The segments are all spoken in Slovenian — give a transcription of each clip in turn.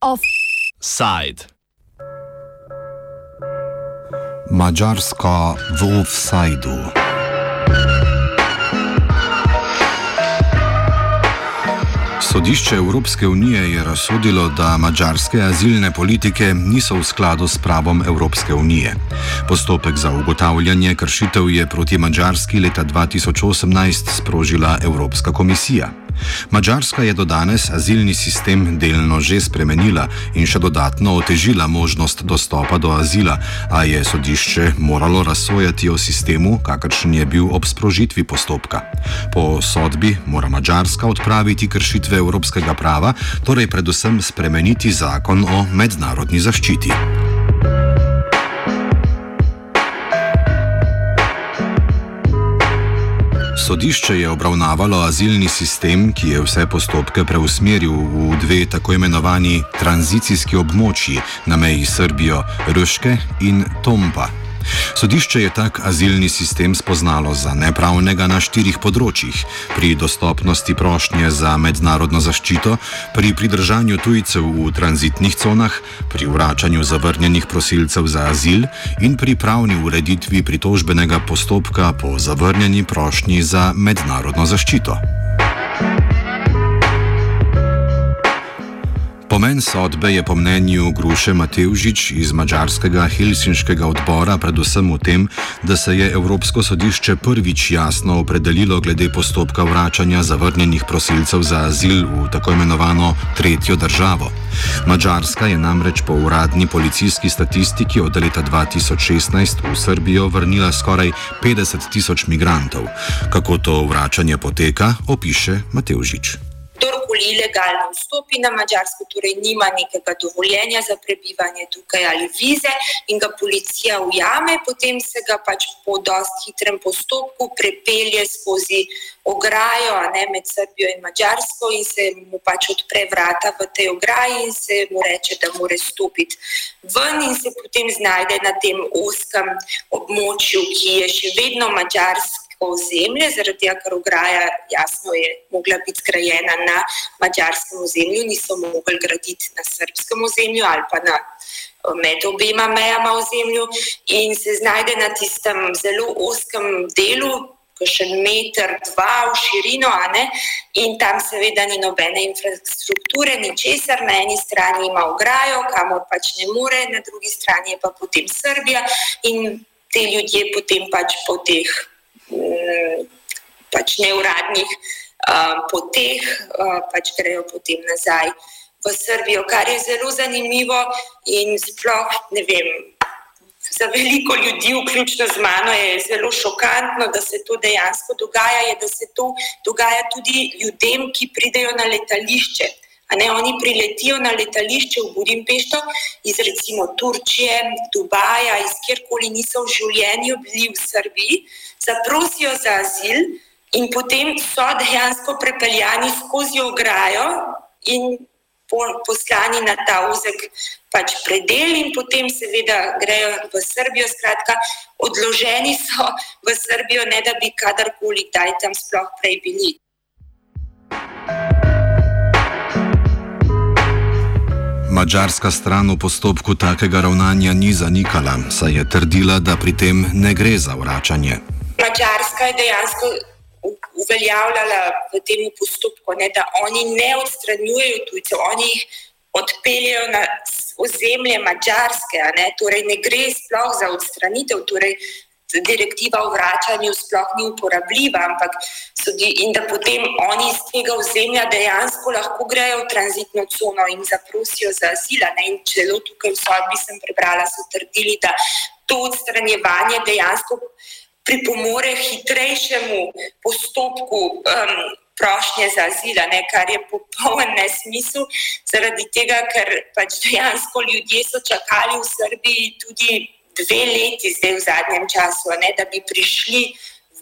Offside. Mačarska v offsajdu. Sodišče Evropske unije je razsodilo, da mačarske azilne politike niso v skladu s pravom Evropske unije. Postopek za ugotavljanje kršitev je proti Mačarski leta 2018 sprožila Evropska komisija. Mačarska je do danes azilni sistem delno že spremenila in še dodatno otežila možnost dostopa do azila, a je sodišče moralo razsojati o sistemu, kakršen je bil ob sprožitvi postopka. Po sodbi mora Mačarska odpraviti kršitve evropskega prava, torej predvsem spremeniti zakon o mednarodni zaščiti. Sodišče je obravnavalo azilni sistem, ki je vse postopke preusmeril v dve tako imenovani tranzicijski območji na meji Srbijo, Ruške in Tompa. Sodišče je tak azilni sistem spoznalo za nepravnega na štirih področjih: pri dostopnosti prošnje za mednarodno zaščito, pri pridržanju tujcev v tranzitnih conah, pri vračanju zavrnjenih prosilcev za azil in pri pravni ureditvi pritožbenega postopka po zavrnjeni prošnji za mednarodno zaščito. Pomen sodbe je po mnenju Gruše Matevžič iz mačarskega Helsinškega odbora predvsem v tem, da se je Evropsko sodišče prvič jasno opredelilo glede postopka vračanja zavrnjenih prosilcev za azil v tako imenovano tretjo državo. Mačarska je namreč po uradni policijski statistiki od leta 2016 v Srbijo vrnila skoraj 50 tisoč migrantov. Kako to vračanje poteka, opiše Matevžič kdorkoli ilegalno vstopi na Mačarsko, torej nima nekega dovoljenja za prebivanje tukaj ali vize in ga policija ujame, potem se ga pač po dosti hitrem postopku prepelje skozi ograjo ne, med Srbijo in Mačarsko in se mu pač odpre vrata v tej ograji in se mu reče, da mora stopiti ven in se potem znajde na tem oskem območju, ki je še vedno mačarsko ozemlje, zaradi tega, ker ograja jasno je mogla biti zgrajena na mačarskem ozemlju, niso mogli graditi na srpskem ozemlju ali pa na, med obema mejama ozemlju in se znajde na tistem zelo oskem delu. Še meter, dva v širino, in tam, seveda, ni nobene infrastrukture, ni česar. Na eni strani ima ograjo, kamor pač ne more, na drugi strani je pa potem Srbija, in te ljudje potem pač po teh pač neuradnih uh, poteh, uh, pač grejo potem nazaj v Srbijo, kar je zelo zanimivo in sploh ne vem. Za veliko ljudi, vključno z mano, je zelo šokantno, da se to dejansko dogaja. Je, da se to dogaja tudi ljudem, ki pridejo na letališče. Ne, oni priletijo na letališče v Budimpešto iz recimo Turčije, Dubaja, iz kjerkoli niso v življenju bili v Srbiji, zaprosijo za azil in potem so dejansko prepeljani skozi ograjo in poslani na ta ozek pač predel in potem seveda grejo v Srbijo. Skratka, odloženi so v Srbijo, ne da bi kadarkoli kdaj tam sploh prej bili. Mačarska stran v postopku takega ravnanja ni zanikala, saj je trdila, da pri tem ne gre za vračanje. Mačarska je dejansko uveljavljala v tem postopku, ne, da oni ne odstranjujejo tujcev, oni jih odpeljajo na ozemlje Mačarske. Ne, torej ne gre sploh za odstranitev. Torej direktiva o vračanju sploh ni uporabljiva, ampak in da potem oni iz tega ozemlja dejansko lahko grejo v tranzitno cono in zaprosijo za azila. Ne? In celo tukaj v sodbi sem prebrala, so trdili, da to odstranjevanje dejansko pripomore hitrejšemu postopku. Um, Prošnje za azil, kar je popoln nesmisel, zaradi tega, ker pač dejansko ljudje so čakali v Srbiji tudi dve leti, zdaj v zadnjem času, ne, da bi prišli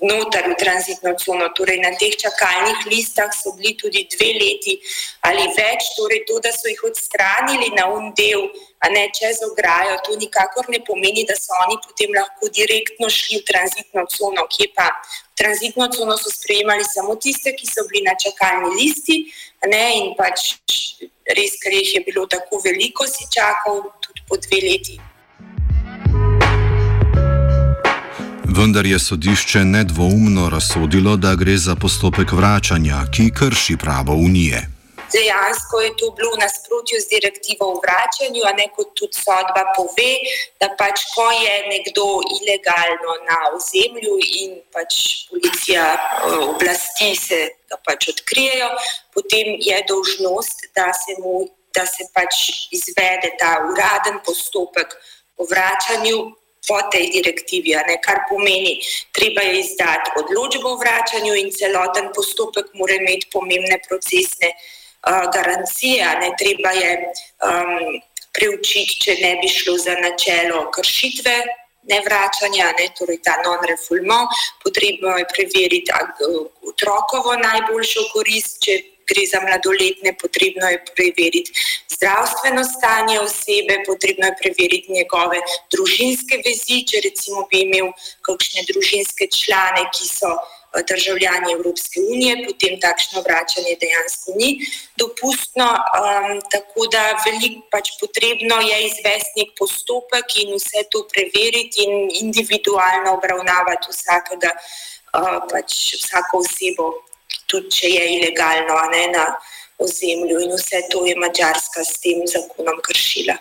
noter v tranzitno cono. Torej, na teh čakalnih listah so bili tudi dve leti ali več, torej to, da so jih odstranili na un del, a ne čez ograjo, to nikakor ne pomeni, da so oni potem lahko direktno šli v tranzitno cono, kje pa v tranzitno cono so sprejemali samo tiste, ki so bili na čakalni listi, ne, in pač res, ker jih je bilo tako veliko, si čakal tudi po dve leti. Vendar je sodišče nedvoumno razsodilo, da gre za postopek vračanja, ki krši pravo unije. Dejansko je to bilo v nasprotju z direktivo o vračanju, a ne kot tudi sodba pove, da pač ko je nekdo ilegalno na ozemlju in pač policija oblasti se ga pač odkrijejo, potem je dolžnost, da se, mu, da se pač izvede ta uraden postopek o vračanju po tej direktivi, ne, kar pomeni, treba je izdati odločbo o vračanju in celoten postopek mora imeti pomembne procesne uh, garancije. Ne, treba je um, preučiti, če ne bi šlo za načelo kršitve. Nevračanja, ne, torej ta non-refoulement, potrebno je preveriti otrokovo najboljšo korist, če gre za mladoletne, potrebno je preveriti zdravstveno stanje osebe, potrebno je preveriti njegove družinske vezi, če recimo bi imel kakšne družinske člane, ki so eh, državljani Evropske unije, potem takšno vračanje dejansko ni dopustno. Um, tako da veliko pač potrebno je izvesti nek postopek in vse to preveriti in individualno obravnavati vsakega, uh, pač vsako osebo tudi če je ilegalno ne, na ozemlju in vse to je Mačarska s tem zakonom kršila.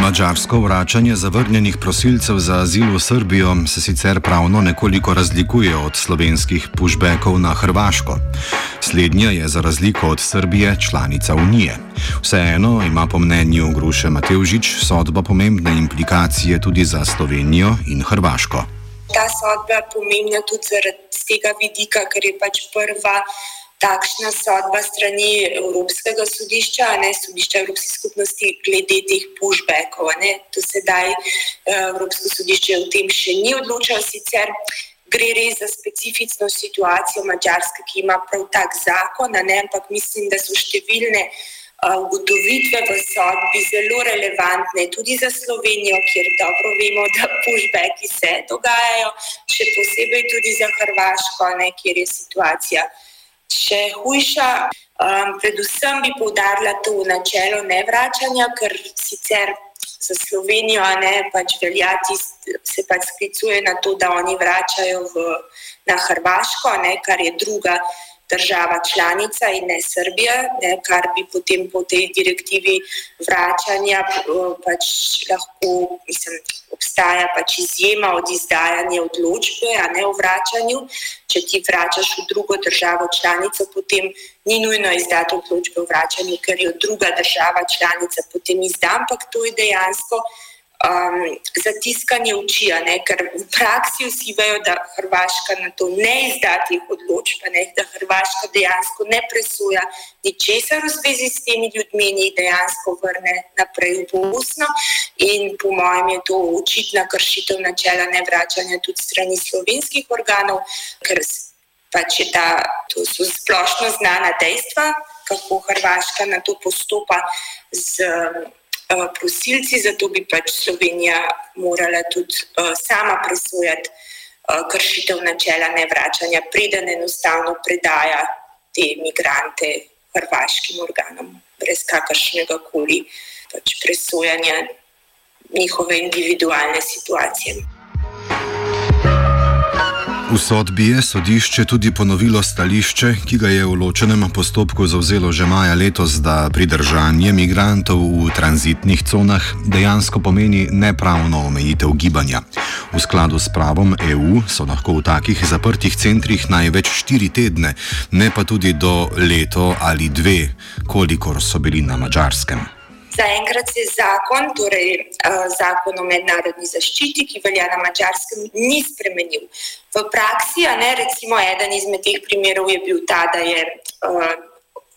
Mačarsko vračanje zavrnjenih prosilcev za azil v Srbijo se sicer pravno nekoliko razlikuje od slovenskih pushbackov na Hrvaško. Slednja je za razliko od Srbije članica Unije. Vseeno ima po mnenju Gruše Matevžič sodba pomembne implikacije tudi za Slovenijo in Hrvaško ta sodba pomembna tudi zaradi tega vidika, ker je pač prva takšna sodba strani Evropskega sodišča, ne sodišča Evropske skupnosti, glede teh pushbackov. Do sedaj eh, Evropsko sodišče o tem še ni odločilo, sicer gre res za specifično situacijo Mačarske, ki ima prav tak zakon, ne, ampak mislim, da so številne ugotovitve v sodbi zelo relevantne tudi za Slovenijo, kjer dobro vemo, da pushbacki se dogajajo, še posebej tudi za Hrvaško, ne, kjer je situacija še hujša. Um, predvsem bi poudarila to načelo nevračanja, ker sicer za Slovenijo ne, pač veljati se pač sklicuje na to, da oni vračajo v, na Hrvaško, ne, kar je druga država članica in ne Srbija, ne, kar bi potem po tej direktivi vračanja pač lahko, mislim, obstaja pač izjema od izdajanja odločbe, a ne o vračanju. Če ti vračaš v drugo državo članico, potem ni nujno izdati odločbe o vračanju, ker jo druga država članica potem izda, ampak to je dejansko um, zatiskanje oči, ker v praksi vsi vejo, da Hrvaška na to ne izda teh odločb, da Hrvaška dejansko ne presoja ničesar v zvezi s temi ljudmi in jih dejansko vrne naprej v Bosno. In po mojem je to očitna kršitev načela nevračanja tudi strani slovenskih organov, ker pač je ta, to so splošno znana dejstva, kako Hrvaška na to postopa z. Eh, prosilci, zato bi pač Slovenija morala tudi uh, sama presojati uh, kršitev načela nevračanja, preden enostavno predaja te imigrante hrvaškim organom, brez kakršnega koli pač presojanja njihove individualne situacije. V sodbi je sodišče tudi ponovilo stališče, ki ga je v ločenem postopku zauzelo že maja letos, da pridržanje migrantov v tranzitnih conah dejansko pomeni nepravno omejitev gibanja. V skladu s pravom EU so lahko v takih zaprtih centrih največ štiri tedne, ne pa tudi do leto ali dve, kolikor so bili na mačarskem. Zaenkrat se zakon, torej uh, zakon o mednarodni zaščiti, ki velja na mačarskem, ni spremenil. V praksi, ne recimo eden izmed teh primerov je bil ta, da je uh,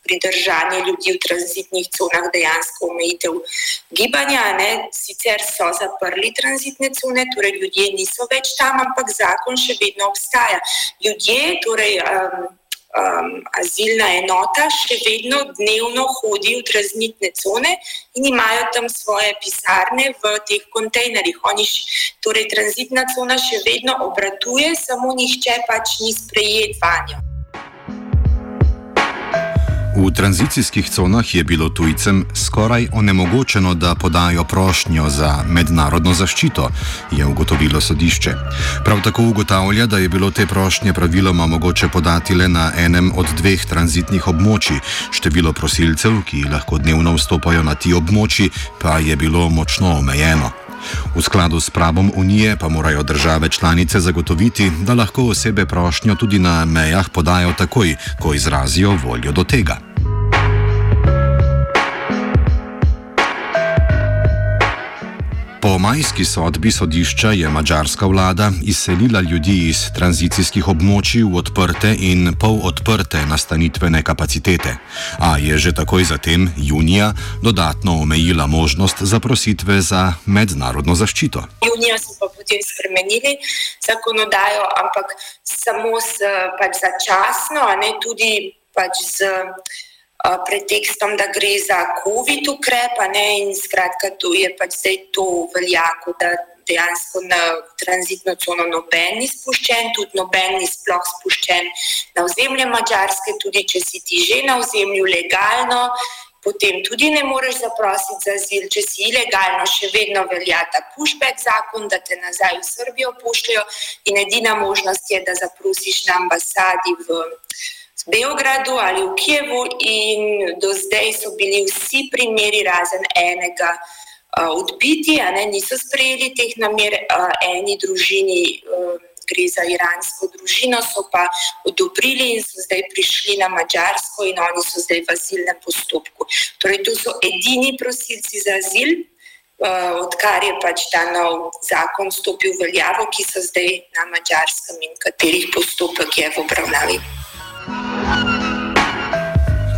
pridržanje ljudi v tranzitnih conah dejansko omejitev gibanja. Ne. Sicer so zaprli tranzitne cone, torej ljudje niso več tam, ampak zakon še vedno obstaja. Ljudje, torej. Um, um, azilna enota še vedno dnevno hodi v tranzitne cone in imajo tam svoje pisarne v teh kontejnerjih. Oni, torej, tranzitna cona še vedno obratuje, samo nihče pač ni sprejet vanjo. V tranzicijskih conah je bilo tujcem skoraj onemogočeno, da podajo prošnjo za mednarodno zaščito, je ugotovilo sodišče. Prav tako ugotavlja, da je bilo te prošnje praviloma mogoče podati le na enem od dveh tranzitnih območij. Število prosilcev, ki lahko dnevno vstopajo na ti območji, pa je bilo močno omejeno. V skladu s pravom Unije pa morajo države članice zagotoviti, da lahko osebe prošnjo tudi na mejah podajo takoj, ko izrazijo voljo do tega. Po majski sodbi sodišča je mačarska vlada izselila ljudi iz tranzicijskih območij v odprte in polodprte nastanitvene kapacitete, a je že takoj zatem, junija, dodatno omejila možnost zaprositve za mednarodno zaščito. Junija so pa potem spremenili zakonodajo, ampak samo s, pač začasno, a ne tudi pač z pretekstom, da gre za COVID ukrep, skratka, to je pač zdaj to veljako, da dejansko na tranzitno cono noben ni spuščen, tudi noben ni sploh spuščen na ozemlje Mačarske, tudi če si ti že na ozemlju legalno. Potem tudi ne moreš zaprositi za azil, če si ilegalno, še vedno velja ta pushback zakon, da te nazaj v Srbijo pošljajo. In edina možnost je, da zaprosiš na ambasadi v Beogradu ali v Kijevu, in do zdaj so bili vsi primeri, razen enega, uh, odbiti, ne niso sprejeli teh namer, uh, eni družini. Uh, Gre za iransko družino, so pa odobrili in so zdaj prišli na Mačarsko, in oni so zdaj v azilnem postopku. Torej, to so edini prosilci za azil, odkar je pač ta nov zakon stopil v veljavo, ki so zdaj na Mačarskem in katerih postopek je v obravnavi.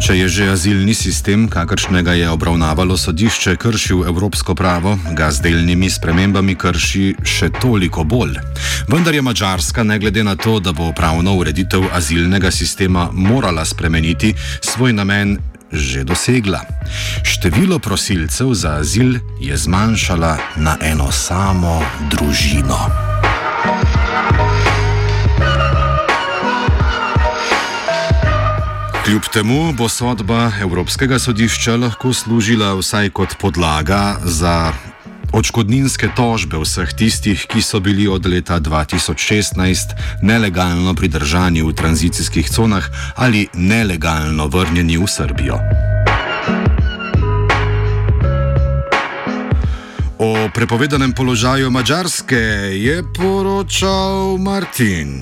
Če je že azilni sistem, kakršnega je obravnavalo sodišče, kršil evropsko pravo, ga z delnimi spremembami krši še toliko bolj. Vendar je Mačarska, ne glede na to, da bo pravno ureditev azilnega sistema morala spremeniti, svoj namen že dosegla. Število prosilcev za azil je zmanjšala na eno samo družino. Kljub temu bo sodba Evropskega sodišča lahko služila vsaj kot podlaga za odškodninske tožbe vseh tistih, ki so bili od leta 2016 nelegalno pridržani v tranzicijskih conah ali nelegalno vrnjeni v Srbijo. O prepovedanem položaju Mačarske je poročal Martin.